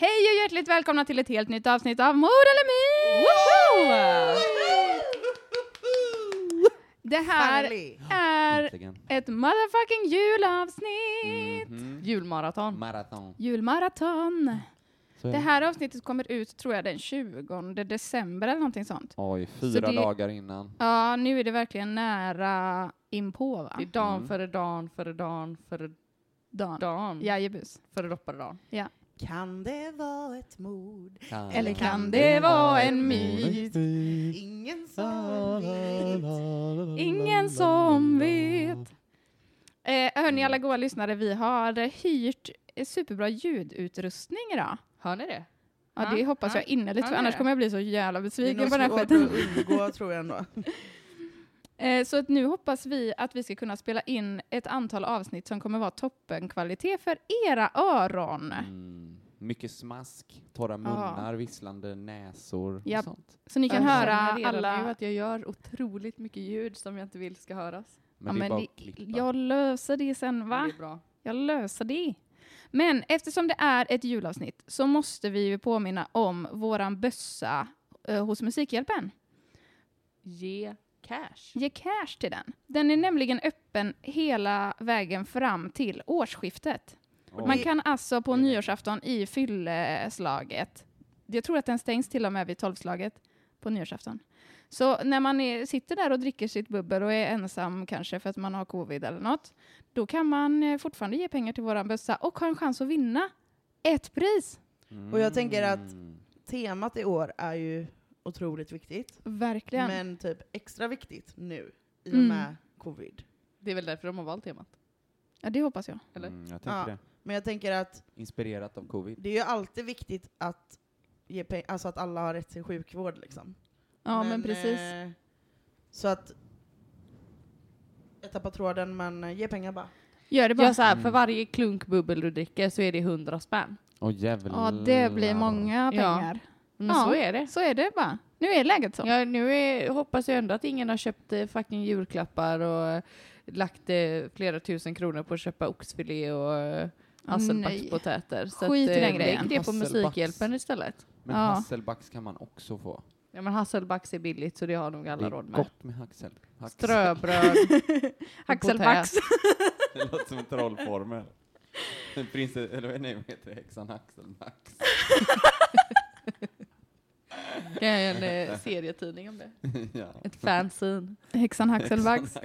Hej och hjärtligt välkomna till ett helt nytt avsnitt av Mord eller My! Det här Finally. är Äntligen. ett motherfucking julavsnitt! Mhm. Julmaraton. Maraton. Julmaraton! Så är Det här avsnittet kommer ut, tror jag, den 20 december eller någonting sånt. Oj, Så fyra det- dagar innan. Ja, nu är det verkligen nära inpå, va? Det är dan Mm. före dan före dan före Dan. dan. Jajebus. Före doppare dan. Ja. Kan det vara ett mord? Kan Eller kan det vara en myt? Ingen som vet. Ingen som vet. Eh, hörni, alla goa lyssnare, vi har hyrt superbra ljudutrustning idag. Hör ni det? Ja, Ja, det hoppas ja. jag innerligt, för det annars det. kommer jag bli så jävla Det besviken på den här svårt att skiten. undgå tror jag ändå. Eh, så att nu hoppas vi att vi ska kunna spela in ett antal avsnitt som kommer vara toppenkvalitet för era öron. Mm. Mycket smask, torra munnar, visslande näsor Japp. och sånt. Så ni kan jag höra alla... nu att jag gör otroligt mycket ljud som jag inte vill ska höras. Men ja, det är men det, jag löser det sen, va? Det är bra. Jag löser det. Men eftersom det är ett julavsnitt så måste vi ju påminna om våran bössa eh, hos Musikhjälpen. Ge cash. Ge cash till den. Den är nämligen öppen hela vägen fram till årsskiftet. Oj. Man kan alltså på nyårsafton i fylleslaget, jag tror att den stängs till och med vid tolvslaget på nyårsafton. Så när man är, sitter där och dricker sitt bubbel och är ensam kanske för att man har covid eller något, då kan man eh, fortfarande ge pengar till våran bössa och ha en chans att vinna ett pris. Och jag tänker att- Mm. Temat i år är ju otroligt viktigt, Verkligen. men typ extra viktigt nu i och Mm. med covid. Det är väl därför de har valt temat. Ja, det hoppas jag. Eller? Mm, jag tänker Ja. det. Men jag tänker att Inspirerat av covid. det är ju alltid viktigt att ge peng- alltså att alla har rätt till sjukvård liksom. Ja, men, precis. eh, så att jag tappar tråden, men eh, ge pengar bara. Gör det bara. Gör så här, Mm. för varje klunk bubbel du dricker så är det 100 spänn. Åh jävlar. Ja, det blir många Ja. Men Ja. så är det. Så är det bara. Nu är läget så. Ja, nu är, hoppas jag ändå att ingen har köpt eh, fucking julklappar och eh, lagt eh, flera tusen kronor på att köpa oxfilé och eh, hasselbackspotäter. Så Skit i att, eh, den grejen. Lägg det på Hasselbacks. Musikhjälpen istället. Men Ja. hasselbacks kan man också få. Ja men hasselbacks är billigt så det har nog Det alla är råd med. gott med haxel. Hax. Ströbröd. Axelbacks. Det låter som en trollformel. En Prinsess, eller nej, vad heter det? Häxan Haxelbacks. Det är en eh, serietidning om det. ja. Ett fanzine. Häxan Haxelbacks.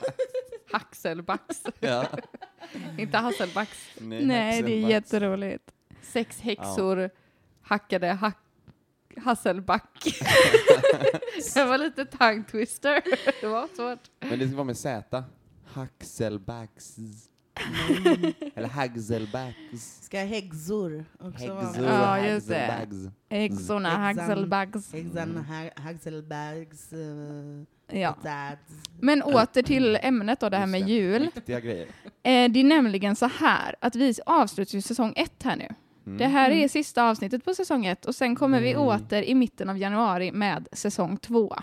Haxelbacks. ja. Inte hasselbacks. Nej, Nej, det är Haxelbacks. jätteroligt. Sex häxor hackade hack Hasselback. det var lite tongue twister. det var svårt. Men det ska vara med Z. Eller Haxelbacks. Ska häxor också vara Häxor, med? Ja, just det. Haxelbacks. Häxorna Häxan. Haxelbacks. Häxan, ha- Haxelbags, uh, Ja. Men åter till ämnet då, det här med det. jul. Viktiga grejer. Eh, det är nämligen så här att vi avslutar ju säsong ett här nu. Mm. Det här är sista avsnittet på säsong ett och sen kommer vi åter i mitten av januari med säsong två.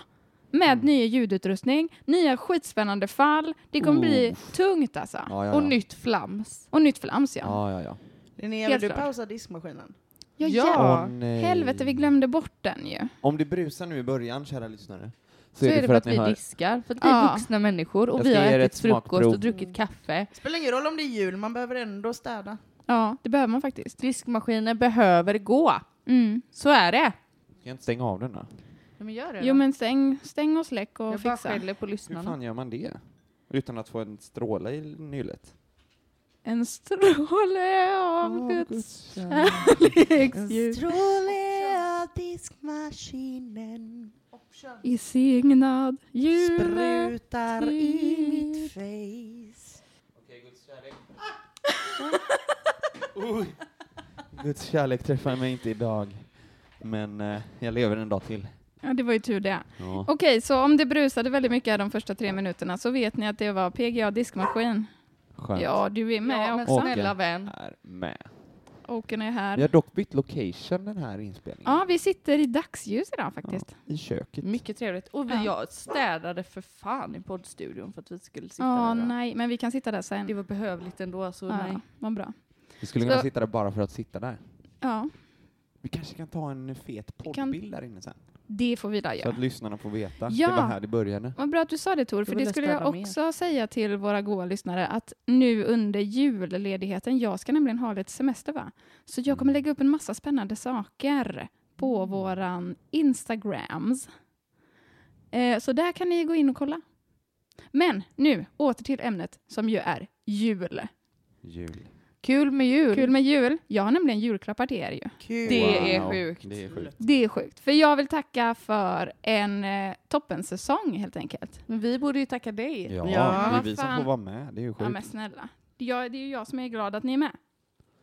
Med Mm. ny ljudutrustning, nya skitspännande fall. Det kommer bli Oh. tungt alltså. Ja, ja, Och nytt flams. Och nytt flams ja. Ja, ja, ja. Linnea, vill du pausa diskmaskinen? Ja, Ja. nej. Helvete, vi glömde bort den ju. Om det brusar nu i början, kära lyssnare, så, Så, är det för att, vi har... diskar, för att vi är vuxna människor och vi har ätit ett frukost och druckit kaffe. Spelar ingen roll om det är jul, man behöver ändå städa. Ja, det behöver man faktiskt. Diskmaskinen behöver gå. Mm. Så är det. Kan jag inte stänga av den då? Ja, men gör det Jo då. men stäng, stäng och släck och Jag bara fixa. skäller på Hur lyssnarna. fan gör man det? Utan att få en stråle i nyllet? En stråle av Guds kärleksljus Stråle av diskmaskinen i signad jule. sprutar i mitt face. Guds kärlek träffar mig inte idag, men eh, jag lever en dag till. Ja, det var ju tur det. Ja. Okej, så om det brusade väldigt mycket här de första tre minuterna så vet ni att det var PGA diskmaskin. Skönt. Ja, du är med Ja, men också. snälla vän. är med. Oken är här. Vi har dock bytt location den här inspelningen. Ja, vi sitter i dagsljus idag faktiskt. I köket. Mycket trevligt. Och vi, Ja. jag städade för fan i poddstudion för att vi skulle sitta Ja, där. idag. nej, men vi kan sitta där sen. Det var behövligt ändå, så nej. ja, vad bra. Vi skulle kunna Så- sitta där bara för att sitta där. Ja, Vi kanske kan ta en fet kan- poddbild där inne sen. det får vi där Så göra. att lyssnarna får veta. Ja. Det var här det började. Vad bra att du sa det Tor, för det skulle jag också säga till våra goa lyssnare att nu under julledigheten, jag ska nämligen ha lite semester va? Så jag kommer lägga upp en massa spännande saker på våran Instagrams. Eh, så där kan ni gå in och kolla. Men nu åter till ämnet som ju är jul. Jul. Kul med jul. Kul med jul. Jag har nämligen julklappar till er ju. Kul. Det är sjukt. Det är sjukt. Det är sjukt, för jag vill tacka för en eh, toppensäsong helt enkelt. Men vi borde ju tacka dig. Ja, Ja, är vi som får vara med. Det är ju Ja sjukt. men snälla. Jag, det är ju jag som är glad att ni är med.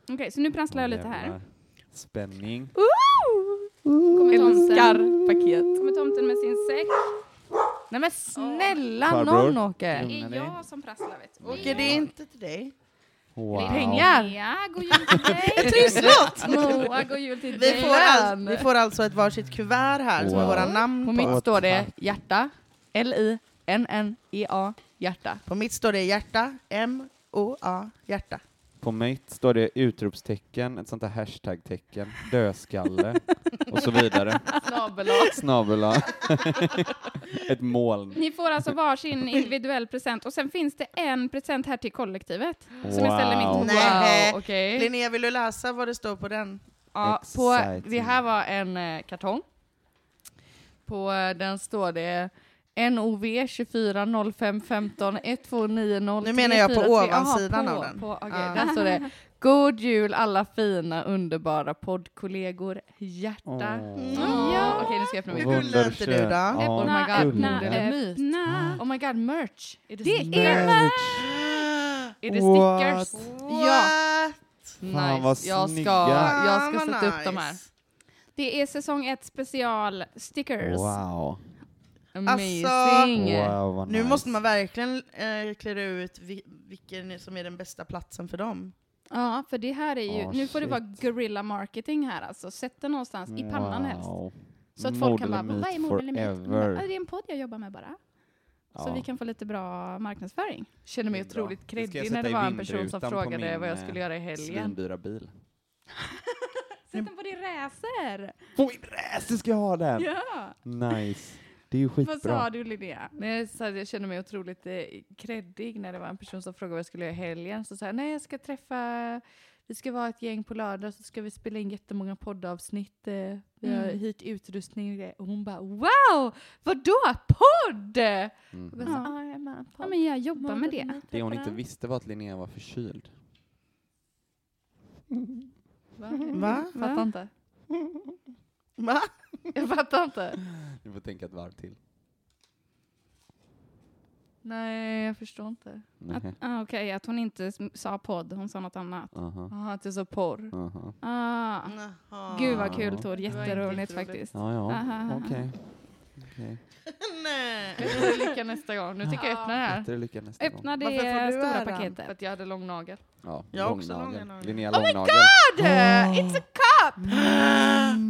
Okej, så nu prasslar jag lite här. Spänning. Kommer Älskar tomten, paket. kommer tomten med sin säck. Nej men snälla Farbror. någon åker. Det är jag som prasslar vet du. Åker det inte till dig? Wow. Pengar. Ja, god jul till dig. Trisslott! Moa, god jul till Vi dig. får, all, vi får alltså ett varsitt kuvert här som är Wow. våra namn På på. mitt står det hjärta. L-I-N-N-E-A. Hjärta. På mitt står det hjärta, M-O-A, hjärta. På mig står det utropstecken, ett sånt där hashtag-tecken, dödskalle och så vidare. Snabel-A. Ett moln. Ni får alltså varsin individuell present och sen finns det en present här till kollektivet som jag ställer mitt Wow. på. Nej. Wow, okej. Linnea, vill du läsa vad det står på den? Ja, på, det här var en eh, kartong. På eh, den står det NOV 24 05 15 1290 Nu menar jag på 343. ovansidan av den. På. Där står det God jul alla fina underbara poddkollegor. Hjärta. Åh. Ja. Okej, nu ska jag öppna Hur min. gullig är inte du då? Oh my god, myt? öppna. Oh my god, merch! Är det, Det stickers? är Är det What? stickers? Ja! Fan, vad Nice. Jag ska, jag ska sätta upp de här. nice. Det är säsong ett special stickers. Wow. Amazing! Wow, vad Nu nice. måste man verkligen eh, klura ut vi, vilken som är den bästa platsen för dem. Ja, för det här är ju, Ah, nu får det shit. vara guerrilla marketing här alltså. Sätt den någonstans i pannan helst. Så att folk kan bara, vad är forever. Ja, Det är en podd jag jobbar med bara. Så Ja. vi kan få lite bra marknadsföring. Känner mig Det otroligt Det kreddig när det var en person som frågade vad jag eh, skulle göra i helgen. Svindyra bil. Sätt den på din racer! På min racer ska jag ha den! Ja! Nice. Det är ju Vad skitbra. sa du Linnea? Nej, så att jag känner mig otroligt eh, kreddig när det var en person som frågade vad jag skulle göra i helgen. Så sa jag, nej jag ska träffa, vi ska vara ett gäng på lördag så ska vi spela in jättemånga poddavsnitt. Eh, vi har Mm. hyrt utrustning och grejer. Och hon bara, wow! Vadå podd? Och jag sa, Ja. "Ah, jag en Ja, podd." men jag jobbar med det. Det hon inte visste var att Linnea var förkyld. Va? Va? Fattar inte. Va? Jag fattar inte. Du får tänka ett varv till. Nej, jag förstår inte. Att, Nej. ah, Okej, att hon inte s- sa podd, hon sa något annat. Aha. Jaha, att det är så porr. Aha. Ah. Jaha. Gud vad kul Tor, jätteroligt jätteroligt. faktiskt. Ja, ja. Aha. Okej. Okej. Nej. Bättre lycka nästa gång. Nu tycker jag öppna det här. Bättre lycka nästa gång. Öppna det Varför får du stora äran? För paketet. att jag hade lång nagel. Ja, Jag har också långnagel. långa naglar. Linnea Oh my långnagel. god! It's a cup!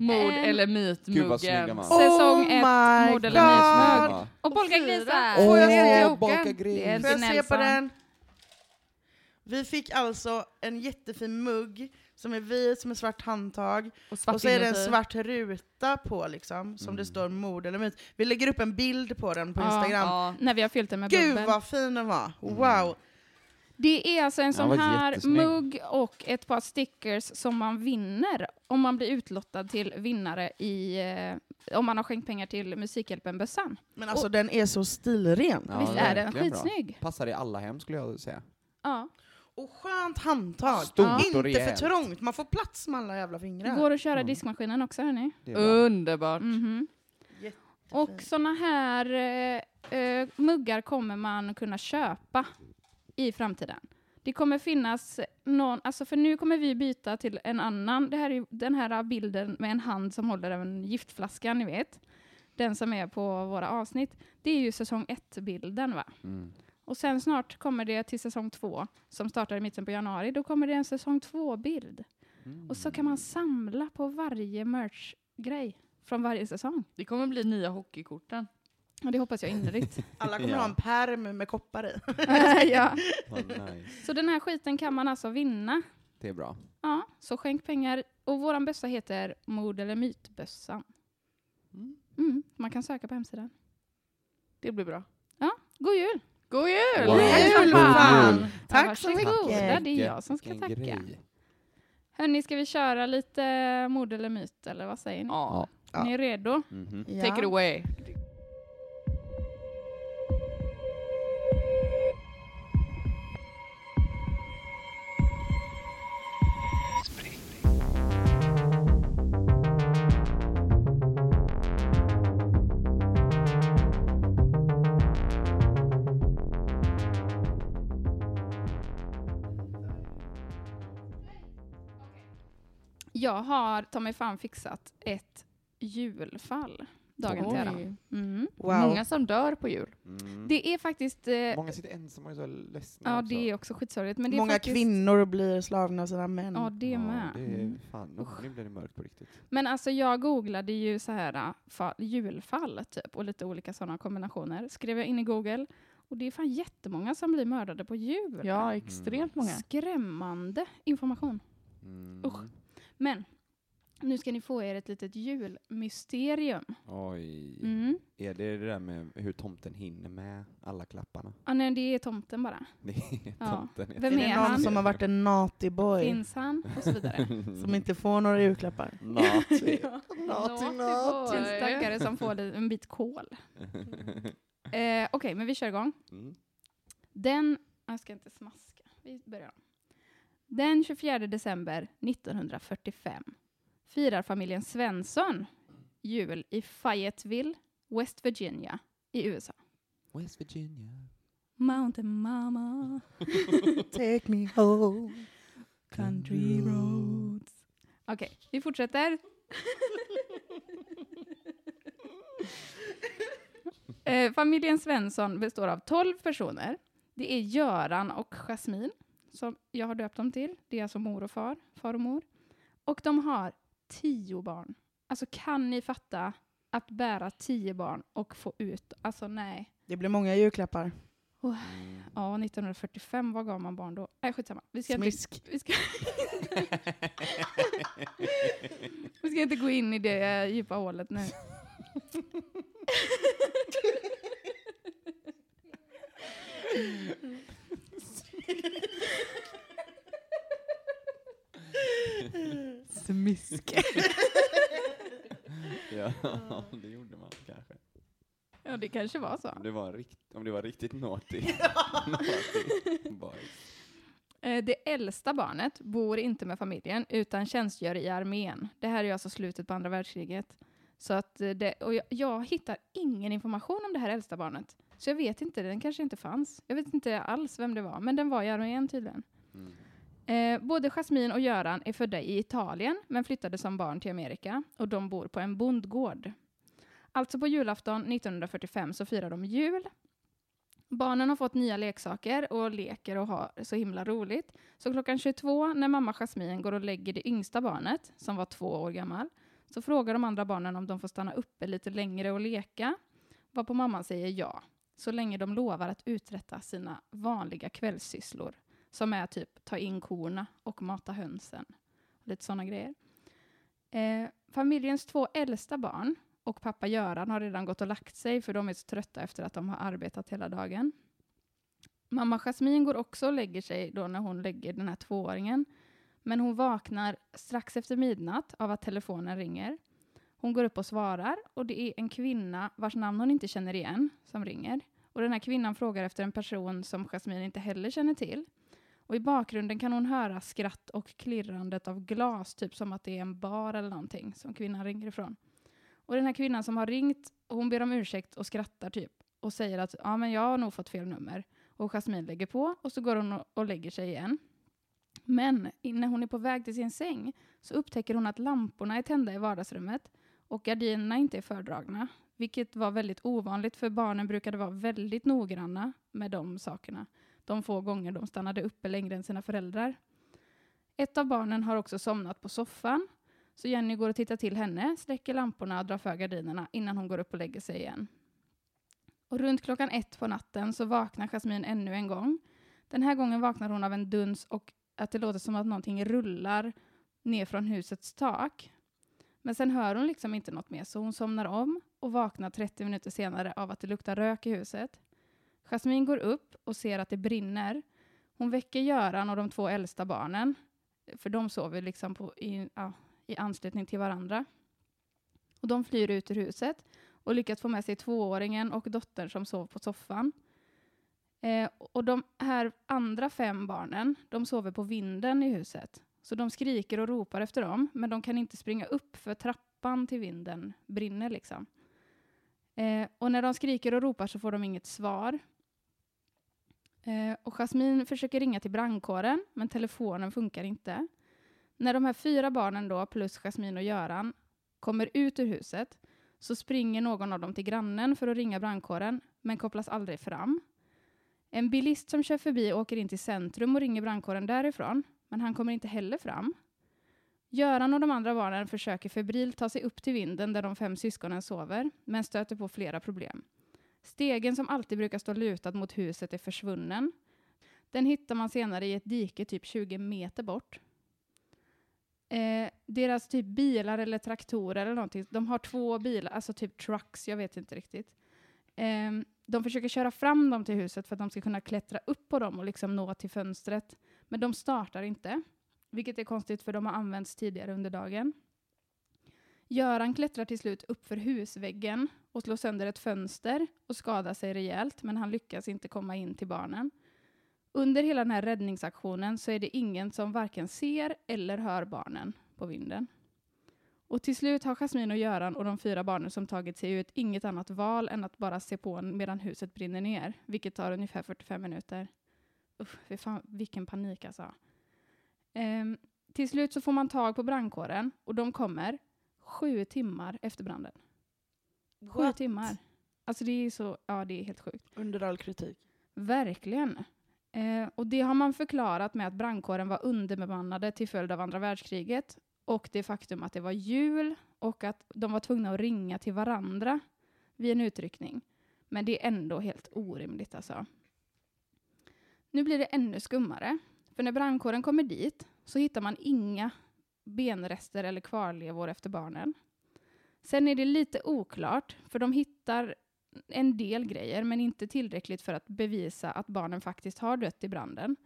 Mord En- eller mytmuggen. Säsong Oh ett, mord eller. Ja. Och polkagrisar! Får jag det är se? En- Får jag se på den? Vi fick alltså en jättefin mugg som är vit, som är svart handtag. Och svart och så är det en svart ruta på liksom, som det står mord eller myt. Vi lägger upp en bild på den på Ja. Instagram. Ja. När vi har fyllt den med Gud bubbel. vad fin den var! Mm. Wow! Det är alltså en Ja, sån här mugg och ett par stickers som man vinner om man blir utlottad till vinnare i, eh, om man har skänkt pengar till Musikhjälpen-bössan. Men alltså den är så stilren. Ja, Visst är den verkligen bra. skitsnygg? Passar i alla hem skulle jag säga. Ja. Och skönt handtag. Stort och Inte för trångt, man får plats med alla jävla Det fingrar. går att köra Mm. diskmaskinen också hörni. Det. Underbart. Mhm. Och såna här eh, eh, muggar kommer man kunna köpa i framtiden. Det kommer finnas någon, alltså för nu kommer vi byta till en annan, det här är, den här bilden med en hand som håller en giftflaska, ni vet. Den som är på våra avsnitt. Det är ju säsong ett-bilden va? Mm. Och sen snart kommer det till säsong två, som startar i mitten på januari. Då kommer det en säsong två-bild. Och så kan man samla på varje merch-grej från varje säsong. Det kommer bli nya hockeykorten. Och det hoppas jag innerligt. Alla kommer Ja. ha en perm med koppar i. ja. Vad nice. Så den här skiten kan man alltså vinna. Det är bra. Ja, så skänk pengar. Och våran bössa heter Mord eller mytbössan. Mm, man kan söka på hemsidan. Det blir bra. God jul! God jul! Wow. Jul, fan. Ja, Tack så mycket! det är jag som ska tacka. Hörni, ska vi köra lite mord eller myt, eller vad säger ni? Ja. Ja. Ni är redo? Mhm. Ja. Take it away. Jag har ta mig fan fixat ett julfall dagen till ära. Mm. Wow. Många som dör på jul. Mm. Det är faktiskt... Eh, Många sitter ensamma och är så ledsna ja, också. det är också skitsorgligt. Men det är Många faktiskt, kvinnor blir slagna av sina män. Ja, det ja, med. Det är Mm. fan, oh, nu blir det mörkt på riktigt. Men alltså jag googlade ju så här äh, fall, julfall typ och lite olika sådana kombinationer. Skrev jag in i Google och det är fan jättemånga som blir mördade på jul. Ja, extremt många. Skrämmande information. Mm. Usch. Men nu ska ni få er ett litet julmysterium. Oj. Mm. Är det det där med hur tomten hinner med alla klapparna? Ah, nej, det är tomten bara. Det är Ja. tomten. Vem är är det någon han? som har varit en naughty boy? Finns han? Och så vidare. Som inte får några julklappar? Naughty. Naughty, En naughty. stackare som får en bit kol. Eh, Okej, men vi kör igång. Mm. Den, jag ska inte smaska, vi börjar. Den 24 december 1945 firar familjen Svensson jul i Fayetteville, West Virginia i USA. West Virginia. Mountain Mama, Take me home. country roads. Okej, vi fortsätter. eh, familjen Svensson består av 12 personer. Det är Göran och Jasmin som jag har döpt dem till. Det är alltså mor och far, far och mor. Och de har tio barn. Alltså kan ni fatta att bära tio barn och få ut, alltså nej. Det blir många julklappar. Mm. Ja, 1945, vad gav man barn då? Nej, skitsamma. Vi ska, inte, Smisk. vi, ska vi ska inte gå in i det eh, djupa hålet nu. Smisk. ja, det gjorde man kanske. Ja, det kanske var så. Om det var, rikt, om det var riktigt naughty. naughty. Eh, Det äldsta barnet bor inte med familjen utan tjänstgör i armén. Det här är alltså slutet på andra världskriget. Så att eh, det, och jag, jag hittar ingen information om det här äldsta barnet. Så jag vet inte, den kanske inte fanns. Jag vet inte alls vem det var, men den var i armén tydligen. Mm. Eh, både Jasmin och Göran är födda i Italien men flyttade som barn till Amerika och de bor på en bondgård. Alltså på julafton 1945 så firar de jul. Barnen har fått nya leksaker och leker och har så himla roligt. Så klockan 22 när mamma Jasmin går och lägger det yngsta barnet, som var två år gammal, så frågar de andra barnen om de får stanna uppe lite längre och leka. Varpå mamman säger ja, så länge de lovar att uträtta sina vanliga kvällssysslor som är typ ta in korna och mata hönsen. Lite sådana grejer. Eh, familjens två äldsta barn och pappa Göran har redan gått och lagt sig för de är så trötta efter att de har arbetat hela dagen. Mamma Jasmine går också och lägger sig då när hon lägger den här tvååringen. Men hon vaknar strax efter midnatt av att telefonen ringer. Hon går upp och svarar och det är en kvinna vars namn hon inte känner igen som ringer. Och den här kvinnan frågar efter en person som Jasmine inte heller känner till. Och i bakgrunden kan hon höra skratt och klirrandet av glas, typ som att det är en bar eller någonting som kvinnan ringer ifrån. Och den här kvinnan som har ringt, hon ber om ursäkt och skrattar typ och säger att ja, men jag har nog fått fel nummer. Och Jasmine lägger på och så går hon och, lägger sig igen. Men när hon är på väg till sin säng så upptäcker hon att lamporna är tända i vardagsrummet och gardinerna inte är fördragna, vilket var väldigt ovanligt för barnen brukade vara väldigt noggranna med de sakerna de få gånger de stannade uppe längre än sina föräldrar. Ett av barnen har också somnat på soffan, så Jenny går och tittar till henne, släcker lamporna och drar för gardinerna innan hon går upp och lägger sig igen. Och runt klockan ett på natten så vaknar Jasmine ännu en gång. Den här gången vaknar hon av en duns och att det låter som att någonting rullar ner från husets tak. Men sen hör hon liksom inte något mer, så hon somnar om och vaknar 30 minuter senare av att det luktar rök i huset. Jasmine går upp och ser att det brinner. Hon väcker Göran och de två äldsta barnen, för de sover liksom på, i, ja, i anslutning till varandra. Och de flyr ut ur huset och lyckas få med sig tvååringen och dottern som sov på soffan. Eh, och de här andra fem barnen, de sover på vinden i huset. Så de skriker och ropar efter dem, men de kan inte springa upp för trappan till vinden brinner liksom. Eh, och när de skriker och ropar så får de inget svar. Eh, och Jasmine försöker ringa till brandkåren, men telefonen funkar inte. När de här fyra barnen då, plus Jasmine och Göran, kommer ut ur huset så springer någon av dem till grannen för att ringa brandkåren, men kopplas aldrig fram. En bilist som kör förbi åker in till centrum och ringer brandkåren därifrån, men han kommer inte heller fram. Göran och de andra barnen försöker febrilt ta sig upp till vinden där de fem syskonen sover, men stöter på flera problem. Stegen som alltid brukar stå lutad mot huset är försvunnen. Den hittar man senare i ett dike typ 20 meter bort. Eh, deras typ bilar eller traktorer eller någonting, de har två bilar, alltså typ trucks, jag vet inte riktigt. Eh, de försöker köra fram dem till huset för att de ska kunna klättra upp på dem och liksom nå till fönstret. Men de startar inte, vilket är konstigt för de har använts tidigare under dagen. Göran klättrar till slut upp för husväggen och slår sönder ett fönster och skadar sig rejält, men han lyckas inte komma in till barnen. Under hela den här räddningsaktionen så är det ingen som varken ser eller hör barnen på vinden. Och till slut har Jasmine och Göran och de fyra barnen som tagit sig ut inget annat val än att bara se på medan huset brinner ner, vilket tar ungefär 45 minuter. Uff, fan, vilken panik alltså. Ehm, till slut så får man tag på brandkåren och de kommer sju timmar efter branden. Sju What? timmar. Alltså det är så, ja det är helt sjukt. Under all kritik. Verkligen. Eh, och det har man förklarat med att brandkåren var underbemannade till följd av andra världskriget och det faktum att det var jul och att de var tvungna att ringa till varandra vid en utryckning. Men det är ändå helt orimligt alltså. Nu blir det ännu skummare, för när brandkåren kommer dit så hittar man inga benrester eller kvarlevor efter barnen. Sen är det lite oklart, för de hittar en del grejer, men inte tillräckligt för att bevisa att barnen faktiskt har dött i branden.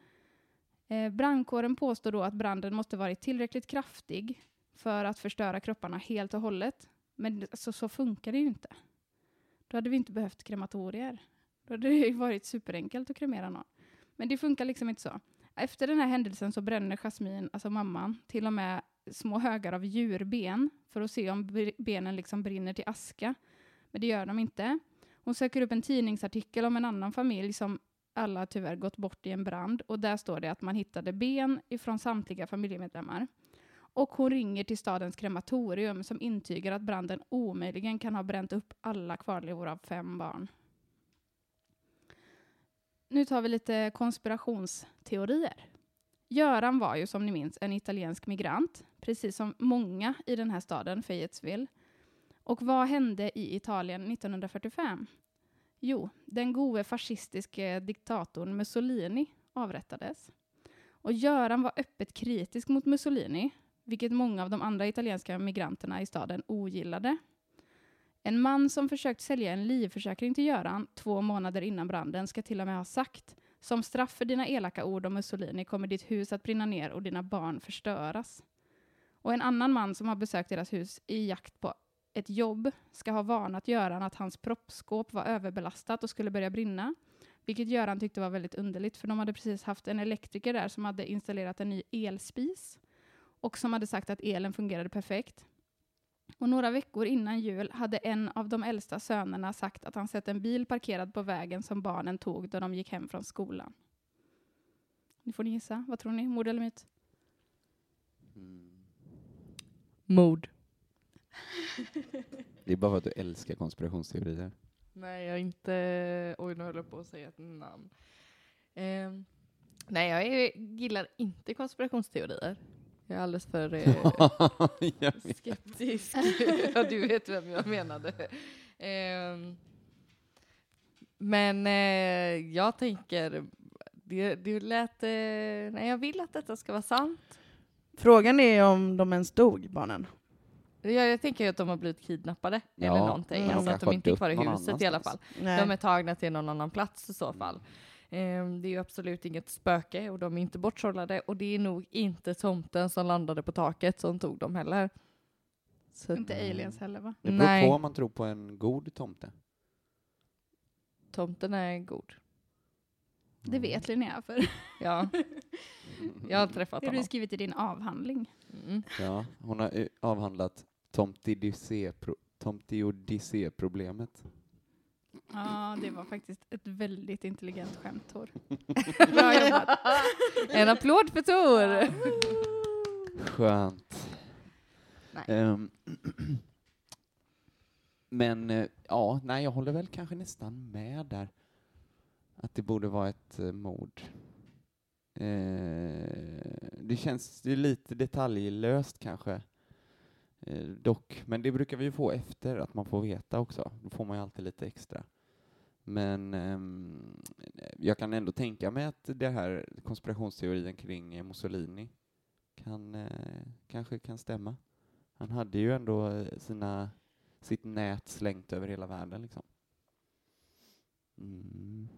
Eh, brandkåren påstår då att branden måste varit tillräckligt kraftig för att förstöra kropparna helt och hållet. Men alltså, så funkar det ju inte. Då hade vi inte behövt krematorier. Då hade det ju varit superenkelt att kremera någon. Men det funkar liksom inte så. Efter den här händelsen så bränner Jasmine, alltså mamman, till och med små högar av djurben för att se om benen liksom brinner till aska. Men det gör de inte. Hon söker upp en tidningsartikel om en annan familj som alla tyvärr gått bort i en brand och där står det att man hittade ben ifrån samtliga familjemedlemmar. Och hon ringer till stadens krematorium som intygar att branden omöjligen kan ha bränt upp alla kvarlevor av fem barn. Nu tar vi lite konspirationsteorier. Göran var ju som ni minns en italiensk migrant, precis som många i den här staden, Fayetteville. Och vad hände i Italien 1945? Jo, den gode fascistiske diktatorn Mussolini avrättades. Och Göran var öppet kritisk mot Mussolini, vilket många av de andra italienska migranterna i staden ogillade. En man som försökt sälja en livförsäkring till Göran två månader innan branden ska till och med ha sagt Som straff för dina elaka ord om Mussolini kommer ditt hus att brinna ner och dina barn förstöras. Och en annan man som har besökt deras hus i jakt på ett jobb ska ha varnat Göran att hans proppskåp var överbelastat och skulle börja brinna. Vilket Göran tyckte var väldigt underligt, för de hade precis haft en elektriker där som hade installerat en ny elspis och som hade sagt att elen fungerade perfekt. Och några veckor innan jul hade en av de äldsta sönerna sagt att han sett en bil parkerad på vägen som barnen tog då de gick hem från skolan. Nu får ni gissa. Vad tror ni? Mord eller myt? Mord. Det är bara för att du älskar konspirationsteorier. Nej, jag är inte... Oj, nu höll jag på att säga ett namn. Ehm, nej, jag är, gillar inte konspirationsteorier. Jag är alldeles för eh, skeptisk. ja, du vet vem jag menade. Ehm, men eh, jag tänker... Det, det lät... Eh, nej, jag vill att detta ska vara sant. Frågan är om de ens dog, barnen. Jag, jag tänker att de har blivit kidnappade Ja, eller någonting. mm. Alltså att de inte är kvar i huset i alla fall. Nej. De är tagna till någon annan plats i så fall. Ehm, det är ju absolut inget spöke och de är inte bortsållade och det är nog inte tomten som landade på taket som tog dem heller. Så att Inte aliens heller va? Det beror Nej. på om man tror på en god tomte. tomten är god. Det vet Linnea för. Ja, jag har träffat Det har du honom. skrivit i din avhandling. Mm. Ja, hon har eh, avhandlat tomteodyssé-problemet. Ja, det var faktiskt ett väldigt intelligent skämt, Tor. Bra jobbat. En applåd för Tor! Skönt. Ehm, men eh, ja, nej, jag håller väl kanske nästan med där. Att det borde vara ett uh, mord. Eh, det känns ju lite detaljlöst kanske. Eh, dock, men det brukar vi ju få efter att man får veta också. Då får man ju alltid lite extra. Men ehm, jag kan ändå tänka mig att det här konspirationsteorin kring Mussolini kan, eh, kanske kan stämma. Han hade ju ändå eh, sina, sitt nät slängt över hela världen liksom. Mm.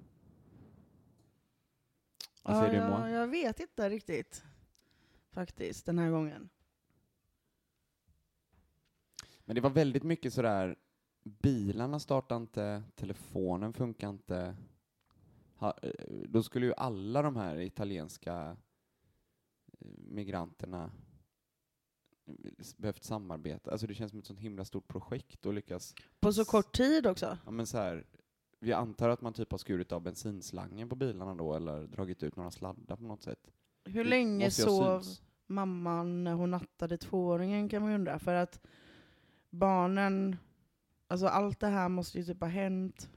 Vad säger du ja, Moa? jag, jag vet inte riktigt. Faktiskt, den här gången. Men det var väldigt mycket sådär, bilarna startade inte, telefonen funkar inte. Ha, eh, då skulle ju alla de här italienska eh, migranterna eh, behövt samarbeta. Alltså det känns som ett sånt himla stort projekt att lyckas På så kort tid också. Ja, men så här, vi antar att man typ har skurit av bensinslangen på bilarna då, eller dragit ut några sladdar på något sätt. Hur Det länge sov synts. mamman när hon nattade tvååringen kan man ju undra. För att barnen, alltså allt det här måste ju typ ha hänt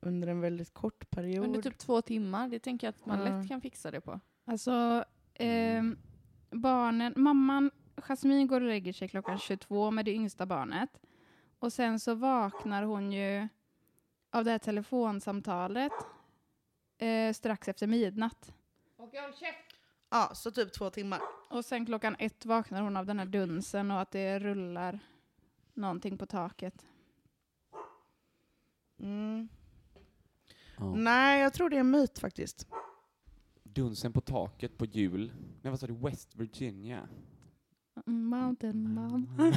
under en väldigt kort period. Under typ två timmar, det tänker jag att man Ja. lätt kan fixa det på. Alltså, ehm, barnen, mamman, Jasmine går och lägger sig klockan 22 med det yngsta barnet. Och sen så vaknar hon ju av det här telefonsamtalet eh, strax efter midnatt. Ja, så typ två timmar. Och sen klockan ett vaknar hon av den här dunsen och att det rullar någonting på taket. Mm. Ja. Nej, jag tror det är en myt faktiskt. Dunsen på taket på jul. Nej, vad sa du? West Virginia? Mountain mom.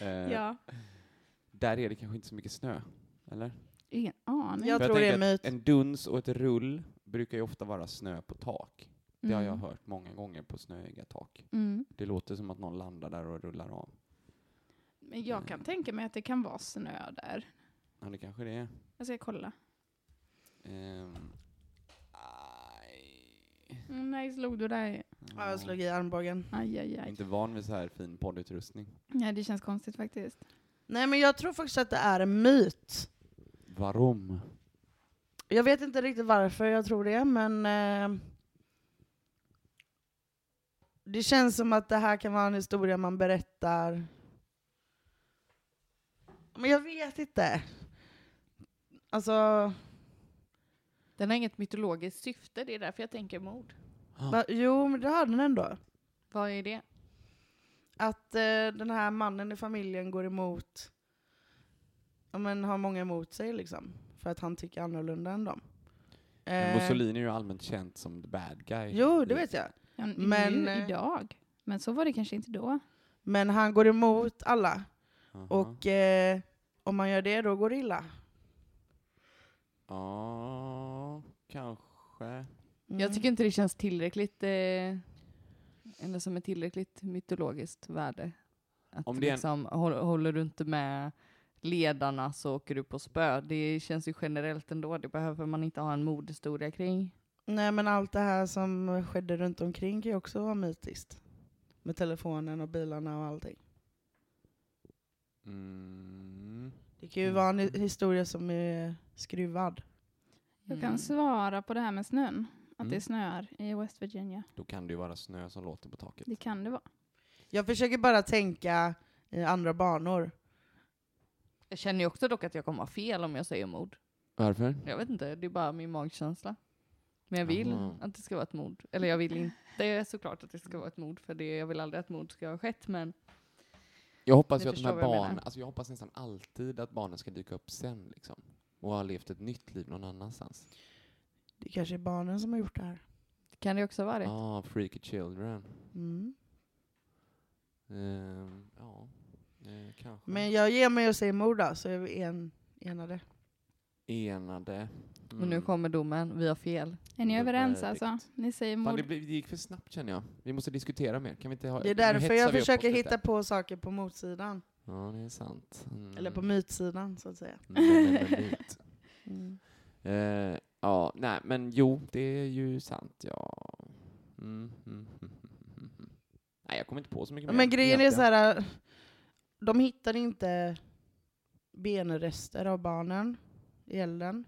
Eh, ja. Där är det kanske inte så mycket snö, eller? Ingen aning. Jag För tror det är en myt. En duns och ett rull brukar ju ofta vara snö på tak. Det har jag Mm. hört många gånger på snöiga tak. Mm. Det låter som att någon landar där och rullar av. Men jag kan tänka mig att det kan vara snö där. Ja, det kanske det är. Jag ska kolla. Aj. Mm, nej, slog du dig? Ja, jag slog i armbågen. Aj, aj, Jag är aj. inte van vid så här fin poddutrustning. Nej, det känns konstigt faktiskt. Nej, men jag tror faktiskt att det är en myt. Varom? Jag vet inte riktigt varför jag tror det, men eh, det känns som att det här kan vara en historia man berättar. Men jag vet inte. Alltså, Den har inget mytologiskt syfte, det är därför jag tänker mord. va, jo, men det har den ändå. Vad är det? Att eh, den här mannen i familjen går emot, ja, men har många emot sig liksom. För att han tycker annorlunda än dem. Eh, Mussolini är ju allmänt känt som the bad guy. Jo, det vet jag. Ja, Men, nu, eh, idag. Men så var det kanske inte då. Men han går emot alla. Aha. Och eh, om man gör det, då går det illa. Ja, kanske. Mm. Jag tycker inte det känns tillräckligt, eh, eller som ett tillräckligt mytologiskt värde. Att Om det en- liksom, håll, håller du inte med ledarna så åker du på spö. Det känns ju generellt ändå, det behöver man inte ha en mordhistoria kring. Nej, men allt det här som skedde runt omkring kan ju också vara mytiskt. Med telefonen och bilarna och allting. Mm. Det kan ju vara en hi- historia som är skruvad. Jag kan Mm. svara på det här med snön. Att Mm. det snöar i West Virginia. Då kan det ju vara snö som låter på taket. Det kan det vara. Jag försöker bara tänka i andra banor. Jag känner ju också dock att jag kommer ha fel om jag säger mord. Varför? Jag vet inte, det är bara min magkänsla. Men jag vill Jaha. att det ska vara ett mord. Eller jag vill inte det är såklart att det ska vara ett mord, för det, jag vill aldrig att mord ska ha skett, men Jag hoppas ju att de här barnen, alltså jag hoppas nästan alltid att barnen ska dyka upp sen liksom. Och ha levt ett nytt liv någon annanstans. Det kanske är barnen som har gjort det här. kan det också ha varit? Ah, freaky children. Mm. Ehm, ja, eh, kanske. Men jag ger mig och säger mord då, så är vi en, enade. Enade. Och nu Mm. kommer domen, vi har fel. Är ni överens verdict. alltså? Ni säger Fan, mord. det, blev, det gick för snabbt känner jag. Vi måste diskutera mer. Kan vi inte ha, Det är därför jag försöker hitta på saker på motsidan. Ja, det är sant. Mm. Eller på mytsidan, så att säga. Mm. Mm. Eh, ja, nej, men jo, det är ju sant, ja. Mm, mm, mm, mm, mm. Nej, jag kommer inte på så mycket mer. Men grejen är så här, de hittar inte benrester av barnen i elden.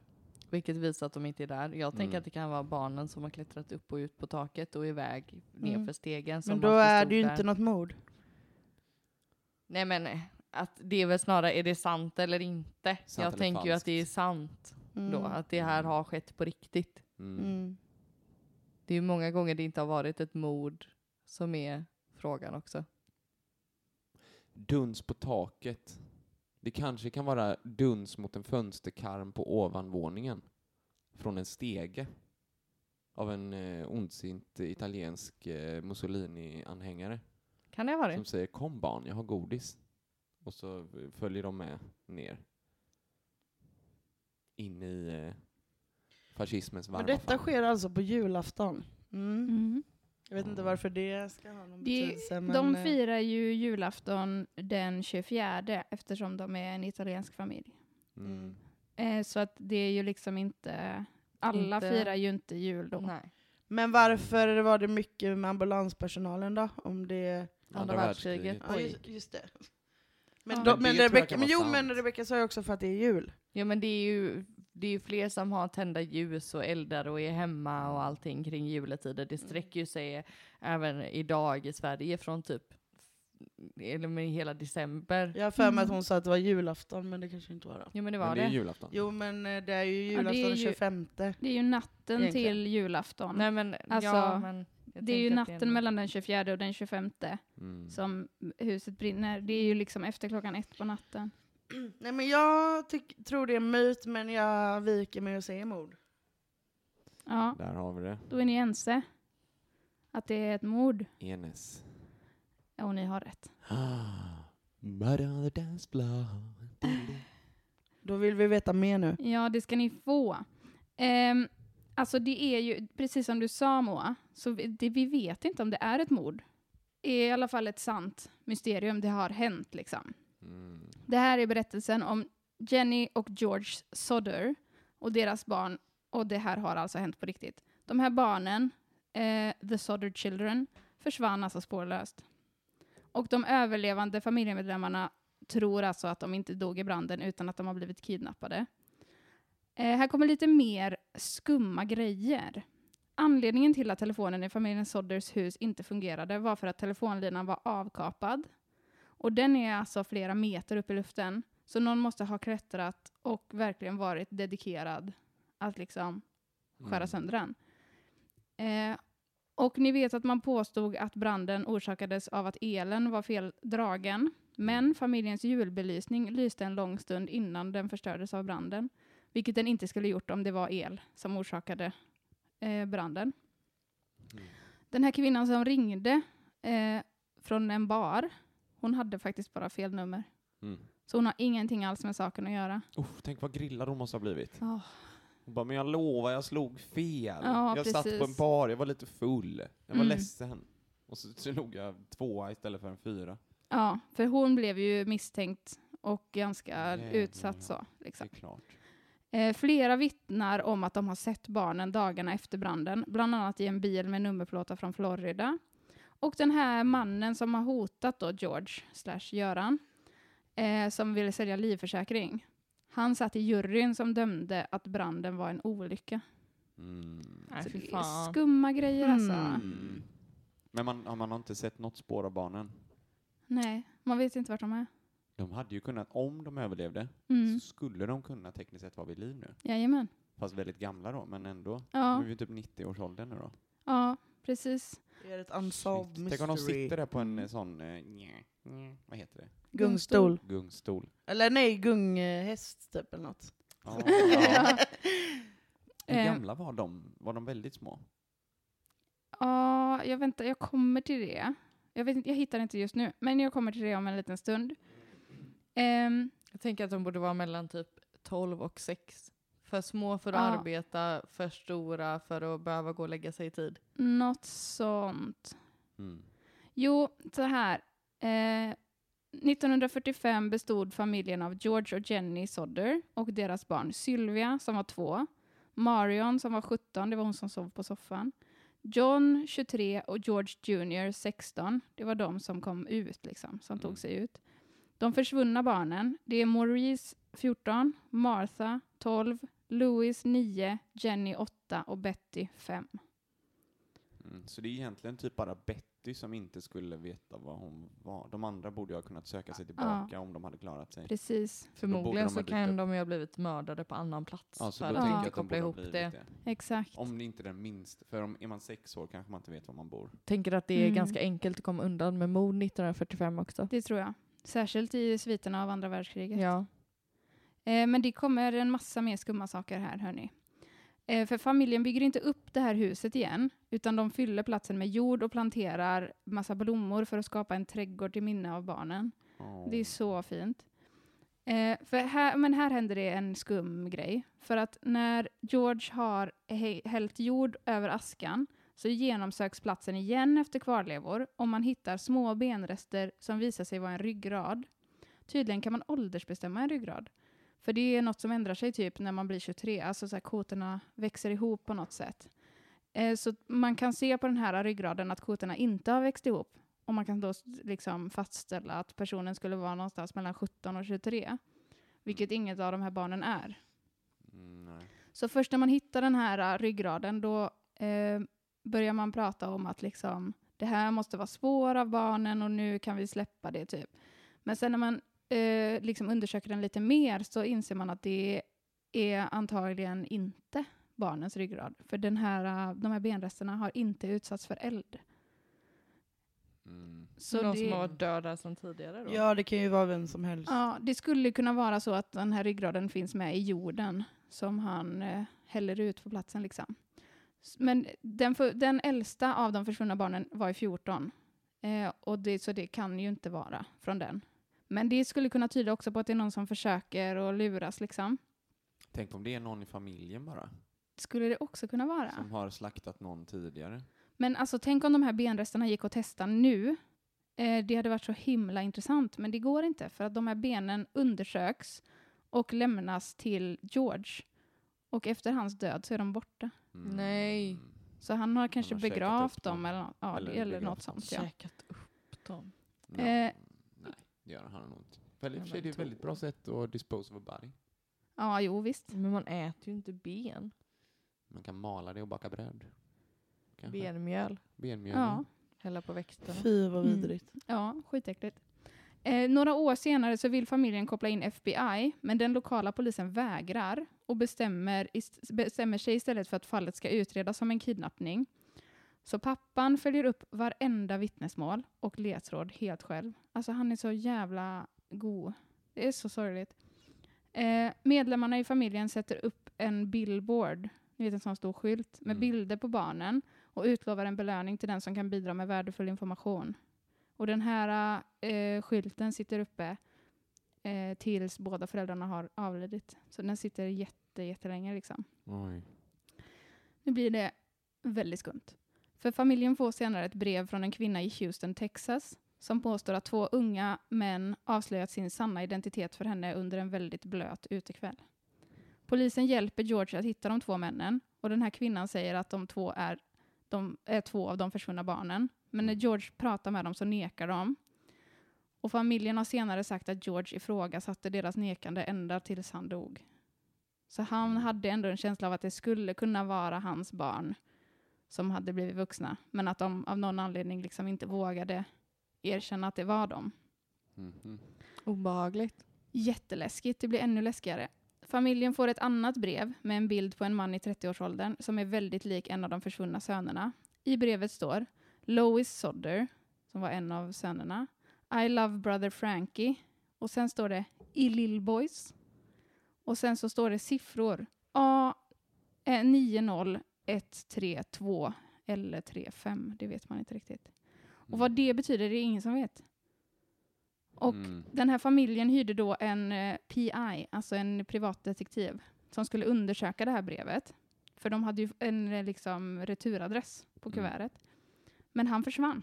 Vilket visar att de inte är där. Jag tänker Mm. att det kan vara barnen som har klättrat upp och ut på taket och iväg nerför Mm. stegen. Som Men då är det ju där. inte något mord. Nej men eh, att det är väl snarare, är det sant eller inte? Sant jag eller tänker ju att det är falskt. sant Mm. då, att det här har skett på riktigt. Mm. Mm. Det är ju många gånger det inte har varit ett mord som är frågan också. Duns på taket. Det kanske kan vara duns mot en fönsterkarm på ovanvåningen. Från en stege. Av en eh, ondsint italiensk eh, Mussolini-anhängare. Kan det ha Som varit? säger kom barn, jag har godis. Och så eh, följer de med ner. In i eh, fascismens varma Men detta famn. sker alltså på julafton. Mm. Mm. Jag vet inte varför det ska ha någon Det, betydelse. Men, de eh, firar ju julafton den 24 eftersom de är en italiensk familj. Mm. Eh, så att det är ju liksom inte... Alla Inte- firar ju inte jul då. Nej. Men varför var det mycket med ambulanspersonalen då? Om det... Andra världskriget. Ja, just, just det. Men, Ja. då, Men det men, jo, men sant. Rebecca sa ju också för att det är jul. Ja men det är ju det är ju fler som har tända ljus och eldar och är hemma och allting kring juletider. Det sträcker ju sig även idag i Sverige från typ eller med hela december. Jag har för mig att Mm. hon sa att det var julafton, men det kanske inte var det. Jo men det Men var det det. är julafton. Jo, men eh, det är ju Ja, det är julafton den ju- 25. Det är ju natten Egentligen. till julafton. Nej men, Alltså, ja, men det är ju natten är- mellan den 24 och den 25 Mm. som huset brinner. Det är ju liksom efter klockan ett på natten. Nej, men jag tyck, tror det är en myt, men jag viker mig och säger mord. Ja, Där har vi det. då är ni ense. Att det är ett mord. Enes. Och ni har rätt. Murder on the dance floor. Då vill vi veta mer nu. Ja, det ska ni få. Ehm, alltså det är ju, precis som du sa Moa, så vi, det, vi vet inte om det är ett mord. Det är i alla fall ett sant mysterium. Det har hänt liksom. Mm. Det här är berättelsen om Jenny och George Sodder och deras barn. Och det här har alltså hänt på riktigt. De här barnen, eh, the Sodder Children, försvann alltså spårlöst. Och de överlevande familjemedlemmarna tror alltså att de inte dog i branden utan att de har blivit kidnappade. Eh, här kommer lite mer skumma grejer. Anledningen till att telefonen i familjen Sodders hus inte fungerade var för att telefonlinan var avkapad. Och den är alltså flera meter upp i luften. Så någon måste ha klättrat och verkligen varit dedikerad att liksom skära Mm. sönder den. Eh, och ni vet att man påstod att branden orsakades av att elen var feldragen. Men familjens julbelysning lyste en lång stund innan den förstördes av branden. vilket den inte skulle gjort om det var el som orsakade eh, branden. Den här kvinnan som ringde eh, från en bar, hon hade faktiskt bara fel nummer. Mm. Så hon har ingenting alls med saken att göra. Uff, tänk vad grillad hon måste ha blivit. Oh. Hon bara, men jag lovar, jag slog fel. Ja, jag satt på en precis. bar, jag var lite full. Jag var Mm. ledsen. Och så slog jag tvåa istället för en fyra. Ja, för hon blev ju misstänkt och ganska Jävlar. utsatt så. Liksom. Eh, flera vittnar om att de har sett barnen dagarna efter branden, bland annat i en bil med nummerplåtar från Florida. Och den här mannen som har hotat då George slash Göran, eh, som ville sälja livförsäkring, han satt i juryn som dömde att branden var en olycka. Mm. Nej, Så det är skumma grejer alltså. Mm. Men man, har man inte sett något spår av barnen? Nej, man vet inte vart de är. De hade ju kunnat, om de överlevde, Mm. så skulle de kunna tekniskt sett vara vid liv nu. Jajamän. Fast väldigt gamla då, men ändå. De Ja, är ju typ 90-årsåldern nu då. ja, precis. Det är ett unsolved mystery. Tänk om de sitter där på en eh, sån, eh, nja, nja, vad heter det? Gungstol. Gungstol. Eller nej, gunghäst typ eller något. Ja. Ja. Hur Eh. gamla var de? Var de väldigt små? Ja, jag väntar, jag kommer till det. Jag, vet, inte- jag hittar inte just nu, men jag kommer till det om en liten stund. Ehm, Jag tänker att de borde vara mellan typ 12 och 6. För små för att Ja. arbeta, för stora för att behöva gå och lägga sig i tid. något sånt. Mm. Jo, så här. Eh, 1945 bestod familjen av George och Jenny Sodder och deras barn Sylvia, som var två, Marion, som var 17, det var hon som sov på soffan, John, 23, och George Jr, 16. Det var de som kom ut, liksom, som Mm. tog sig ut. De försvunna barnen, det är Maurice, 14, Martha, 12, Louis, 9, Jenny, 8 och Betty, 5. Mm. Så det är egentligen typ bara Betty som inte skulle veta vad hon var. De andra borde ha kunnat söka sig tillbaka om de hade klarat sig. Precis, Förmodligen så kan de ju ha blivit mördade på annan plats. Ja, så för då att tänker Ja. jag inte att de koppla ihop det. det. exakt. Om det inte är den minst, för om, är man sex år kanske man inte vet var man bor. Tänker att det är Mm. ganska enkelt att komma undan med mord 1945 också. Det tror jag. Särskilt i sviterna av andra världskriget. Ja. Eh, men det kommer en massa mer skumma saker här, hörni. Eh, för familjen bygger inte upp det här huset igen, utan de fyller platsen med jord och planterar massa blommor för att skapa en trädgård till minne av barnen. Oh. Det är så fint. Eh, för här, men här händer det en skum grej. För att när George har hällt jord över askan så genomsöks platsen igen efter kvarlevor och man hittar små benrester som visar sig vara en ryggrad. Tydligen kan man åldersbestämma en ryggrad. För det är något som ändrar sig typ när man blir 23, alltså så här, kotorna växer ihop på något sätt. Eh, så man kan se på den här ryggraden att kotorna inte har växt ihop. Och man kan då liksom fastställa att personen skulle vara någonstans mellan 17 och 23. Vilket inget av de här barnen är. Mm. Så först när man hittar den här äh, ryggraden då eh, börjar man prata om att liksom, det här måste vara spår av barnen och nu kan vi släppa det typ. Men sen när man eh, liksom undersöker den lite mer så inser man att det är antagligen inte barnens ryggrad. För den här, äh, de här benresterna har inte utsatts för eld. Mm. Så Någon det, som har varit döda sedan tidigare då? Ja, det kan ju vara vem som helst. Ja, det skulle kunna vara så att den här ryggraden finns med i jorden som han eh, häller ut på platsen. Liksom. Men den, för, den äldsta av de försvunna barnen var i 14. Eh, och det, så det kan ju inte vara från den. Men det skulle kunna tyda också på att det är någon som försöker att luras. Liksom. Tänk om det är någon i familjen bara, Skulle det också kunna vara. som har slaktat någon tidigare. Men alltså, tänk om de här benresterna gick att testa nu. Eh, det hade varit så himla intressant, men det går inte för att de här benen undersöks och lämnas till George. Och efter hans död så är de borta. Mm. Nej. Så han har kanske har käkat begravt dem dem. eller, ja, Eller eller, något sånt. Ja. Käkat upp dem. Ja. Eh. Nej, det gör han inte. Väl, i och för sig, det är ett väldigt bra sätt att dispose of a body. ja, jo visst. Men man äter ju inte ben. Man kan mala det och baka bröd. Kanske. Benmjöl. Benmjöl. Ja, Hälla på växterna. Fy vad Mm. vidrigt. ja skitäckligt. Eh, några år senare så vill familjen koppla in FBI, men den lokala polisen vägrar och bestämmer, bestämmer sig istället för att fallet ska utredas som en kidnappning. Så pappan följer upp varenda vittnesmål och ledtråd helt själv. Alltså han är så jävla god. Det är så sorgligt. Eh, medlemmarna i familjen sätter upp en billboard, ni vet en sån stor skylt, med Mm. bilder på barnen och utlovar en belöning till den som kan bidra med värdefull information. Och den här eh, skylten sitter uppe eh, tills båda föräldrarna har avlidit. Så den sitter jätte, jättelänge liksom. Oj. Nu blir det väldigt skumt. För familjen får senare ett brev från en kvinna i Houston, Texas, som påstår att två unga män avslöjat sin sanna identitet för henne under en väldigt blöt utekväll. Polisen hjälper George att hitta de två männen och den här kvinnan säger att de två är, de är två av de försvunna barnen. Men när George pratar med dem så nekar de. Och familjen har senare sagt att George ifrågasatte deras nekande ända tills han dog. Så han hade ändå en känsla av att det skulle kunna vara hans barn som hade blivit vuxna, men att de av någon anledning liksom inte vågade erkänna att det var dem. Mhm. Obehagligt. Jätteläskigt, det blir ännu läskigare. Familjen får ett annat brev med en bild på en man i 30-årsåldern som är väldigt lik en av de försvunna sönerna. I brevet står Lois Sodder, som var en av sönerna, I love brother Frankie, och sen står det I Lill Boys. Och sen så står det siffror. A eh, 90132 eller 35, det vet man inte riktigt. Och vad det betyder det är ingen som vet. Och Mm. den här familjen hyrde då en eh, PI, alltså en privatdetektiv, som skulle undersöka det här brevet. För de hade ju en eh, liksom, returadress på Mm. kuvertet. Men han försvann.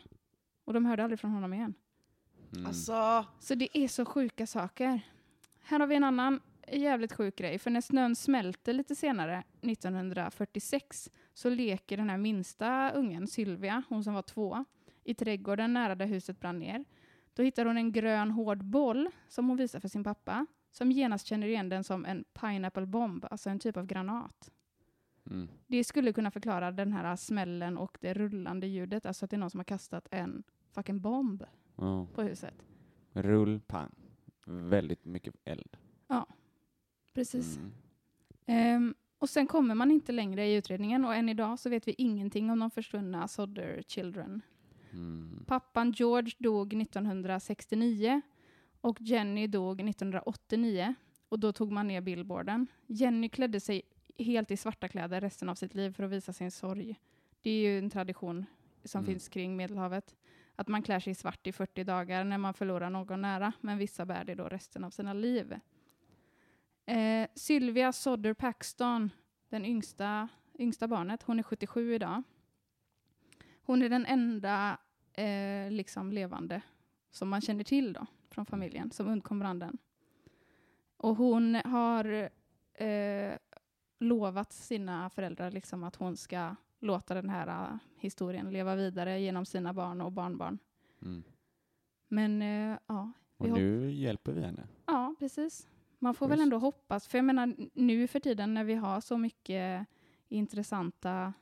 Och de hörde aldrig från honom igen. Mm. Alltså, Så det är så sjuka saker. Här har vi en annan jävligt sjuk grej. För när snön smälter lite senare, 1946, så leker den här minsta ungen, Sylvia, hon som var två, i trädgården nära där huset brann ner. Då hittar hon en grön hård boll som hon visar för sin pappa, som genast känner igen den som en pineapple bomb, alltså en typ av granat. Mm. Det skulle kunna förklara den här smällen och det rullande ljudet, alltså att det är någon som har kastat en fucking bomb Ja. på huset. Rull, pang. Väldigt mycket eld. Precis. Mm. Ehm, och sen kommer man inte längre i utredningen och än idag så vet vi ingenting om de försvunna Sodder Children. Mm. Pappan George dog 1969 och Jenny dog 1989 och då tog man ner billboarden. Jenny klädde sig helt i svarta kläder resten av sitt liv för att visa sin sorg. Det är ju en tradition som Mm. finns kring Medelhavet. Att man klär sig i svart i 40 dagar när man förlorar någon nära, men vissa bär det då resten av sina liv. Eh, Sylvia Sodder Paxton, den yngsta, yngsta barnet, hon är 77 idag. Hon är den enda eh, liksom levande som man känner till då, från familjen, som undkom branden. Och hon har eh, lovat sina föräldrar liksom att hon ska låta den här eh, historien leva vidare genom sina barn och barnbarn. Mm. Men eh, ja, Och nu hjälper vi henne. Ja, precis. Man får väl Schysst. ändå hoppas, för jag menar nu för tiden när vi har så mycket intressanta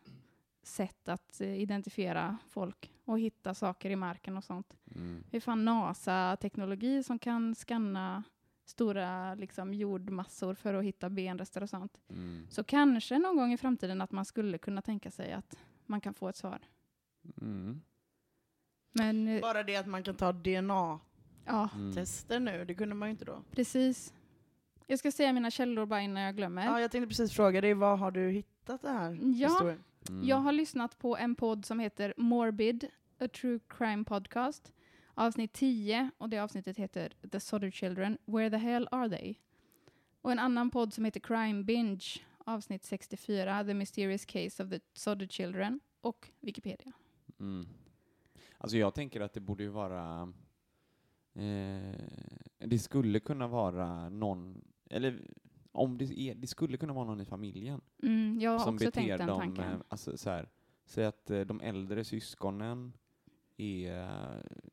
sätt att eh, identifiera folk och hitta saker i marken och sånt. Mm. Vi fan NASA-teknologi som kan skanna stora liksom, jordmassor för att hitta benrester och sånt. Mm. Så kanske någon gång i framtiden att man skulle kunna tänka sig att man kan få ett svar. Mm. Men eh, bara det att man kan ta DNA-tester Mm. nu, det kunde man ju inte då. precis. Jag ska säga mina källor bara innan jag glömmer. Ja, jag tänkte precis fråga dig, var har du hittat det här Ja. Mm. Jag har lyssnat på en podd som heter Morbid, a true crime podcast. Avsnitt 10, och det avsnittet heter The Sodder Children, Where the hell are they? Och en annan podd som heter Crime Binge, avsnitt 64, The Mysterious Case of the Sodder Children, och Wikipedia. Mm. Alltså jag tänker att det borde ju vara... Eh, det skulle kunna vara någon, eller om det är, det skulle kunna vara någon i familjen Mm, jag har som också tänkt beter den dem, tanken. alltså så här, säg att eh, de äldre syskonen är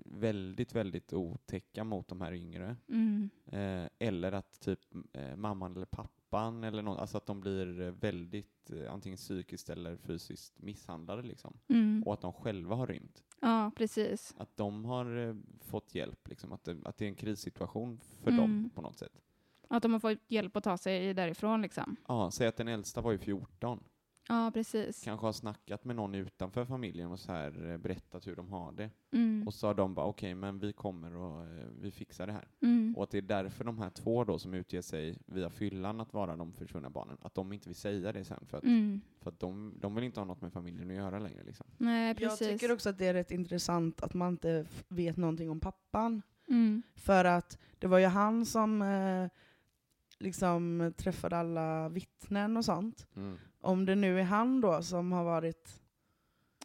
väldigt, väldigt otäcka mot de här yngre. Mm, Eh, eller att typ eh, mamman eller pappan eller något, alltså att de blir väldigt eh, antingen psykiskt eller fysiskt misshandlade liksom. mm. Och att de själva har rymt. Ja, precis. Att de har eh, fått hjälp, liksom. att, det, att det är en krissituation för Mm. dem på något sätt. Att de har fått hjälp att ta sig därifrån liksom. Ja, säg att den äldsta var ju 14. Ja, precis. Kanske har snackat med någon utanför familjen och så här eh, berättat hur de har det. Mm. Och så har de bara okej, men vi kommer och eh, vi fixar det här. Mm. Och att det är därför de här två då som utger sig via fyllan att vara de försvunna barnen, att de inte vill säga det sen för att, Mm. för att de, de vill inte ha något med familjen att göra längre liksom. Nej, Jag precis. tycker också att det är rätt intressant att man inte vet någonting om pappan. Mm. För att det var ju han som eh, liksom träffade alla vittnen och sånt. Om det nu är han då som har varit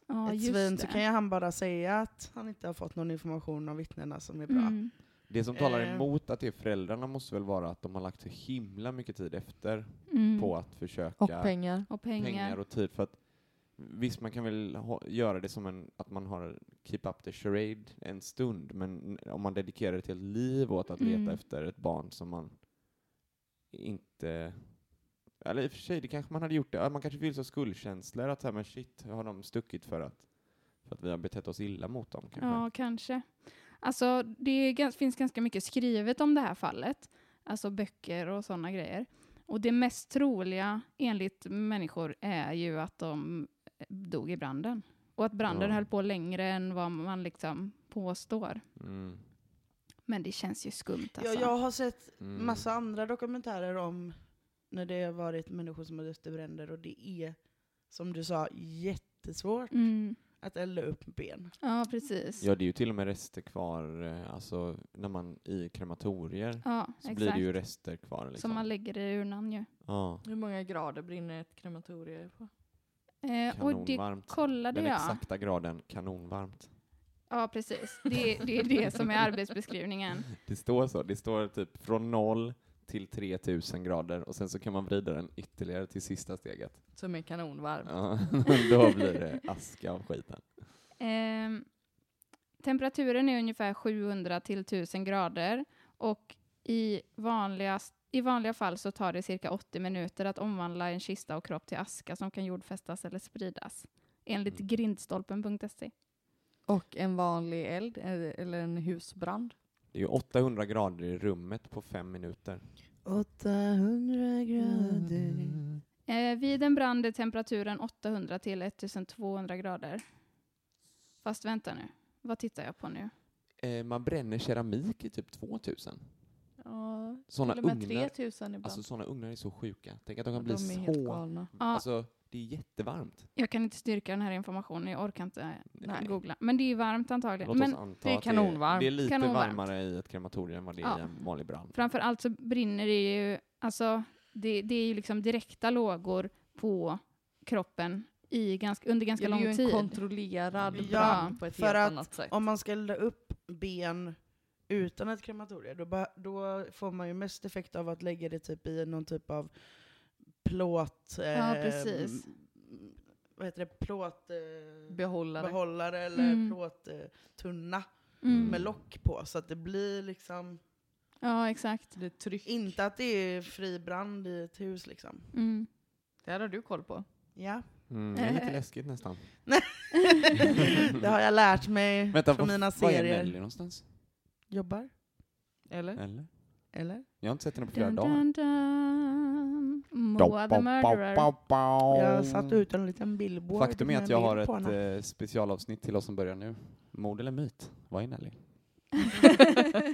Ja, ett just svin det. så kan ju han bara säga att han inte har fått någon information av vittnena som är bra. Mm. Det som talar Eh. emot att det är föräldrarna måste väl vara att de har lagt så himla mycket tid efter Mm. på att försöka Och pengar. Och pengar. pengar och tid för att Visst, man kan väl ha, göra det som en, att man har keep up the charade en stund, men om man dedikerar ett helt liv åt att leta Mm. efter ett barn som man inte eller i och för sig, det kanske man hade gjort det. Man kanske vill så skuldkänslor, att så här, men shit, har de stuckit för att, för att vi har betett oss illa mot dem kanske? Ja, kanske. Alltså, det gans- finns ganska mycket skrivet om det här fallet. Alltså böcker och sådana grejer. Och det mest troliga enligt människor är ju att de eh, dog i branden. Och att branden Ja. höll på längre än vad man liksom påstår. Mm. Men det känns ju skumt alltså. Jag, jag har sett Mm. massa andra dokumentärer om när det har varit människor som har dött i bränder och det är, som du sa, jättesvårt Mm. att elda upp ben. Ja, precis. Ja, det är ju till och med rester kvar, eh, alltså när man i krematorier Ja, så exakt. blir det ju rester kvar. Liksom. Som man lägger i urnan ju. ja, Hur många grader brinner ett krematorium på? Eh, och det kanonvarmt. kollade Den jag. exakta graden kanonvarmt. Ja, precis. Det, det är det som är arbetsbeskrivningen. Det står så, det står typ från noll till 3000 grader och sen så kan man vrida den ytterligare till sista steget. Som är kanonvarm. Ja, då blir det aska av skiten. Ehm, temperaturen är ungefär 700 till 1000 grader och i, vanligast, i vanliga fall så tar det cirka 80 minuter att omvandla en kista och kropp till aska som kan jordfästas eller spridas. Enligt Mm. grindstolpen.se. Och en vanlig eld, eller eller en husbrand. Det är ju 800 grader i rummet på fem minuter. 800 grader. Eh, vid en brand är temperaturen 800 till 1200 grader. Fast vänta nu, vad tittar jag på nu? Eh, man bränner keramik i typ 2000. Ja, Såna till och med ugnar, 3000 ibland. alltså sådana ugnar är så sjuka. Tänk att de Ja, kan bli de är helt så... Ja, Alltså, det är jättevarmt. jag kan inte styrka den här informationen, jag orkar inte Nej. googla. Men det är varmt antagligen. Låt Men oss anta det är att kanonvarmt. Det är lite Kanonvarmt. varmare i ett krematorium än vad det är Ja. i en vanlig brand. framför allt så brinner det ju, alltså det, det är ju liksom direkta lågor på kroppen i ganska, under ganska Ja, det är lång ju en tid. kontrollerad Ja, brand på ett för helt att annat sätt. Om man ska elda upp ben utan ett krematorium, då, då får man ju mest effekt av att lägga det typ i någon typ av plåt... Ja, eh, precis. Vad heter det? Plåt... Eh, Behållare. eller Mm. plåttunna eh, tunna Mm. med lock på. Så att det blir liksom... Ja, exakt. Det är tryck. Inte att det är fri brand i ett hus liksom. Mm. Det här har du koll på. Ja. Mm, det är lite läskigt nästan. det har jag lärt mig Vänta, från mina var är serier. Nelly någonstans? Jobbar? Eller? Eller? Eller? Jag har inte sett henne på flera Dun, dagar. dun, dun. Moa the murderer. Jag satte ut en liten billboard Faktum är att jag har ett henne. eh, specialavsnitt till oss som börjar nu. Mord eller myt? Vad är Nelly?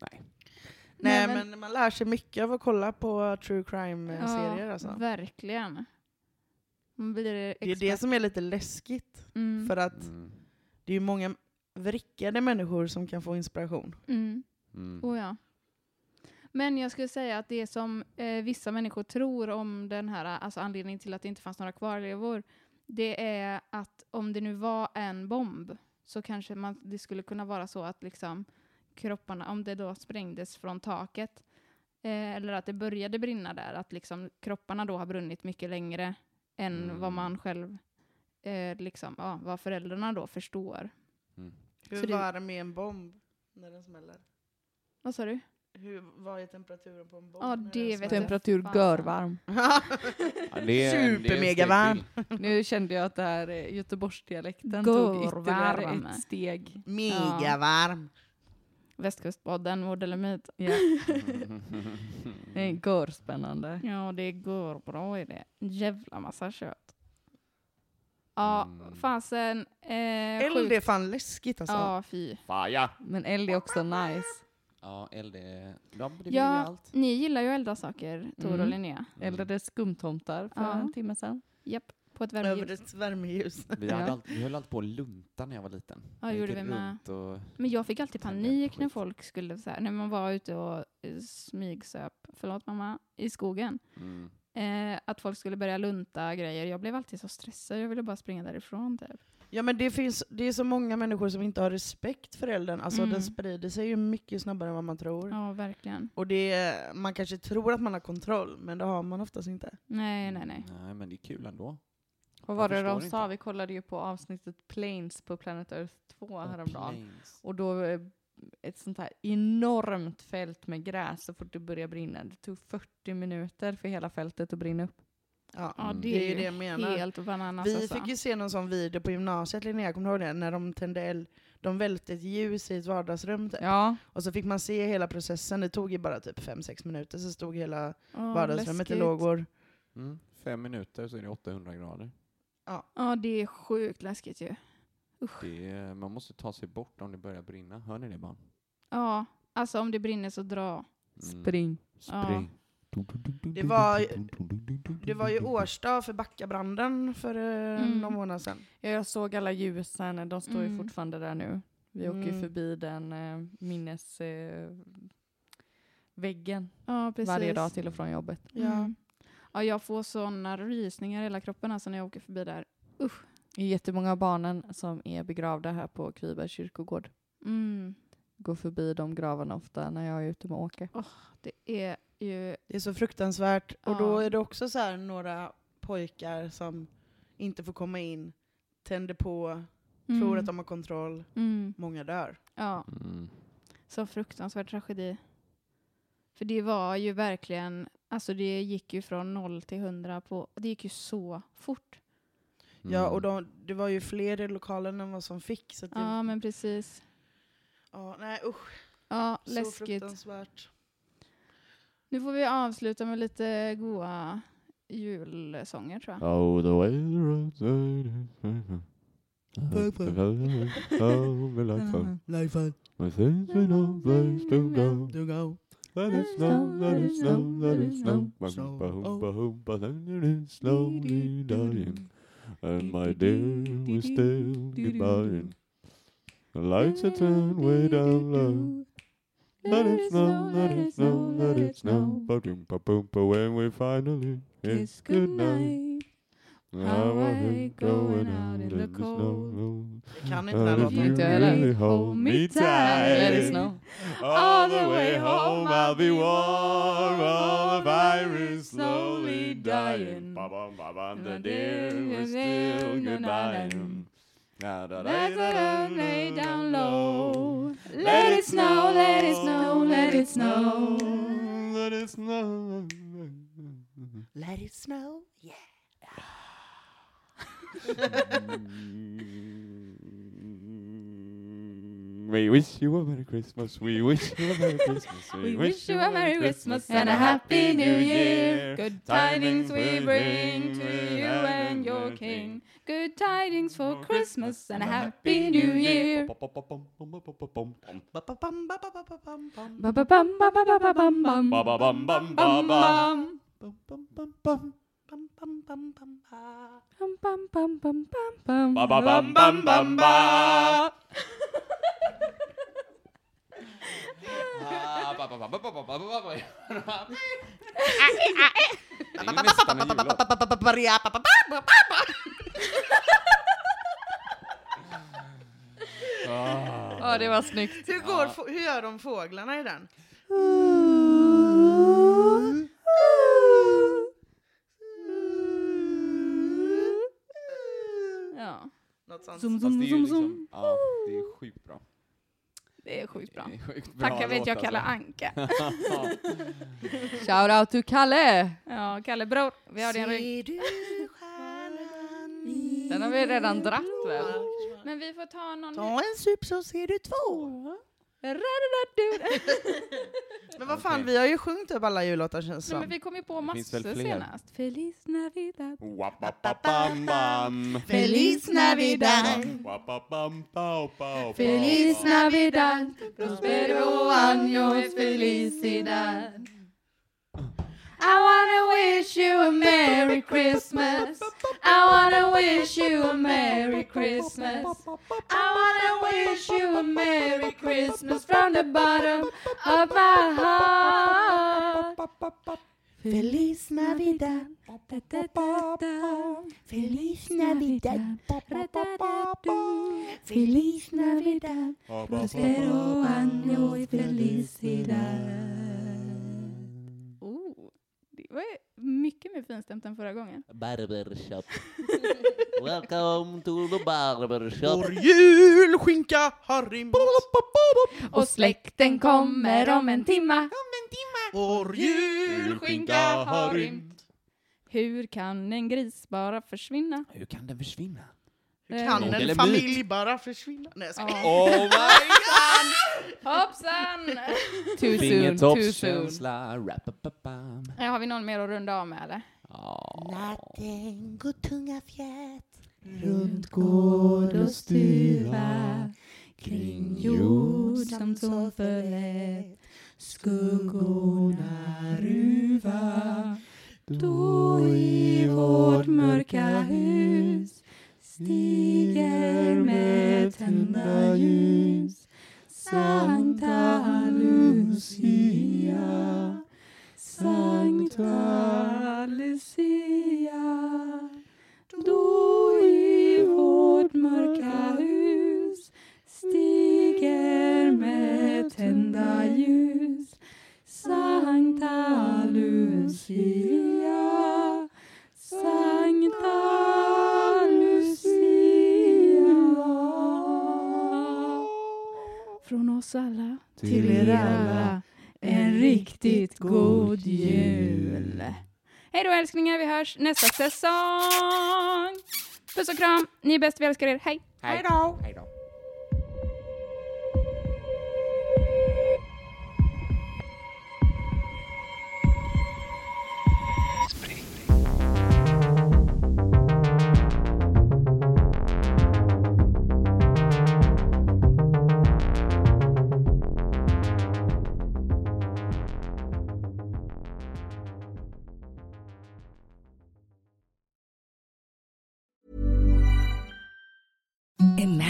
Nej. Nej, Nej, men, man lär sig mycket av att kolla på true Ja, crime-serier. alltså. verkligen. Man blir Det är det som är lite läskigt. Mm. För att Mm. det är ju många vrickade människor som kan få inspiration. Mm. Mm. Oh, ja. Men jag skulle säga att det som eh, vissa människor tror om den här, alltså anledningen till att det inte fanns några kvarlevor, det är att om det nu var en bomb så kanske man, det skulle kunna vara så att liksom kropparna, om det då sprängdes från taket, eh, eller att det började brinna där, att liksom kropparna då har brunnit mycket längre än Mm. vad man själv, eh, liksom, ja, vad föräldrarna då förstår. Mm. Hur Så det- varm är en bomb när den smäller? Vad sa du? Hur, vad är temperaturen på en bomb? Ja, det vet. Temperatur görvarm. Ja, Supermegavarm. Nu kände jag att det här eh, Göteborgsdialekten tog ytterligare ett steg. Megavarm. Västkustpodden, Mord eller myt. Ja. Det är görspännande. Ja, det går bra i det. Jävla massa kött. Ja, Mm. fasen. Eh, Eld är fan läskigt alltså. Ja, fy. Faja! Men eld är också nice. Ja, eld är... Ja, det Ja, allt. ni gillar ju att elda saker, Tor och Mm. Linnea. Eldade skumtomtar för Ja. en timme sedan. Japp, på ett Över värmeljus. ett värmeljus. Vi, hade Ja. alltid, vi höll alltid på att lunta när jag var liten. Ja, Jag gjorde vi med. Men jag fick alltid panik när folk skulle, så här, när man var ute och smygsöp, förlåt mamma, i skogen. mm. Eh, att folk skulle börja lunta grejer. Jag blev alltid så stressad, jag ville bara springa därifrån typ. Ja men det finns, det är så många människor som inte har respekt för elden. Alltså Mm. den sprider sig ju mycket snabbare än vad man tror. Ja, verkligen. Och det man kanske tror att man har kontroll, men det har man oftast inte. Nej, nej, nej. Nej, men det är kul ändå. Vad var det de sa? inte. Vi kollade ju på avsnittet Planes på Planet Earth 2 häromdagen. Planes. Och då eh, ett sånt här enormt fält med gräs så fort det började brinna. Det tog 40 minuter för hela fältet att brinna upp. Ja, Ja, Mm. det, det är ju det jag menar. helt bananas Vi alltså. fick ju se någon sån video på gymnasiet, Linnea, kommer du ihåg det? När de tände eld. De välte ett ljus i ett vardagsrum typ. Ja, Och så fick man se hela processen, det tog ju bara typ 5-6 minuter, så stod hela Åh, vardagsrummet i läskigt. lågor. Mm. Fem minuter så är det 800 grader. Ja, det är sjukt läskigt ju. Det är, man måste ta sig bort om det börjar brinna. Hör ni det barn? Ja, alltså om det brinner så dra. Mm. spring. Spring. Det var, det var ju årsdag för Backabranden för eh, Mm. någon månad sedan. Ja, jag såg alla ljusen, de står ju Mm. fortfarande där nu. Vi åker ju Mm. förbi den eh, minnes... Eh, väggen Ja, varje dag till och från jobbet. Ja. Mm. Ja, jag får såna rysningar i hela kroppen alltså när jag åker förbi där. Det är jättemånga av barnen som är begravda här på Kvibergs kyrkogård. Mm. Går förbi de gravarna ofta när jag är ute med Åke. Det är ju... Det är så fruktansvärt. Och då Ja. är det också så här några pojkar som inte får komma in, tänder på, Mm. tror att de har kontroll. Mm. Många dör. Ja, Mm. så fruktansvärd tragedi. För det var ju verkligen... Alltså det gick ju från noll till hundra på... Det gick ju så fort. Ja, Mm. och de, det var ju fler i lokalen än vad som fick. Så att det, Ja, men precis. ja, nej usch. Ja, Så läskigt. fruktansvärt. Nu får vi avsluta med lite goa julsånger tror jag. Oh, the way the roadside is we like fun. With things we know place to go. Let it snow, let it snow, let it snow. Ba-hum, ba-hum, ba-hum, but then it is slowly dying. And my dear, we're still goodbying. The lights are turned way down low. Let it snow, let it snow, let it snow. Ba-doom, ba-boom, ba when we finally kiss goodnight. How I hate going out in the cold. Jag kan inte den här And if låten. you Inte jag heller. really hold me tight. Let it snow. All the way home I'll be warm. All the virus slowly dying. Ba-bum, ba-bum, the dear we're still goodbye. Let's let lay down low. Let it snow, let it snow, let it snow. Let it snow. Let it snow, yeah. We wish you a Merry Christmas. We wish you a Merry Christmas. We wish you a Merry Christmas and a Happy New Year. Good tidings we bring to you and your King. Good tidings for Christmas and a Happy New Year. Bum. Bum. Bum, Bum, bum. Bum, bum, bum, bum, bum, bum, bum. Bum, bum, bam bam bam bam ba. Bam bam bam bam bam. Ba ba bam bam bam ba. Ja, ah, det var snyggt. Hur, går, hur gör de fåglarna i den? Mm. Något sånt. zoom, zoom, det är ju zoom, liksom, zoom. ja, det är sjukt bra. Det är sjukt bra. Är sjukt bra Tacka vet jag låt, Kalle alltså. Anka. Shout out to Kalle! Ja, Kalle bror. Vi har din rygg. Den har vi redan dratt väl? Men vi får ta någon... Ta en sup så ser du två. Men vad fan, vi har ju sjungit upp alla jullåtar känns det Nej, men som. vi kom ju på massor senast. Feliz Navidad. Wapapapam. Feliz Navidad. Feliz. Navidad, prospero años felicidad. I wanna wish you a Merry Christmas. I wanna wish you a Merry Christmas. I wanna wish you a Merry Christmas from the bottom of my heart. Feliz Navidad. Feliz Navidad. Feliz Navidad. Prospero año y felicidad. Det var mycket mer finstämt än förra gången. Barbershop. Welcome to the barbershop. Vår julskinka har rymt. Och släkten kommer om en timma. Vår julskinka har rymt. Hur kan en gris bara försvinna? Hur kan den försvinna? Hur kan Ord eller en familj bara försvinna? Nej, jag skojar. Ja. Oh my Hoppsan! Too soon, too soon. Fingertoppskänsla, rapapapam. Ja, har vi någon mer att runda av med eller? Ja. Natten går tunga fjät Runt gård och stuva Kring jord som så förlät Skuggorna ruva Då i vårt mörka hus Stiger med tända ljus. Sankta Lucia Sankta Lucia Då i vårt mörka hus stiger med tända ljus. Sankta Lucia Sankta Från oss alla till er alla en riktigt god jul. Hej då älsklingar, vi hörs nästa säsong. Puss och kram, ni är bäst, vi älskar er. Hej! Hej då! Hej då.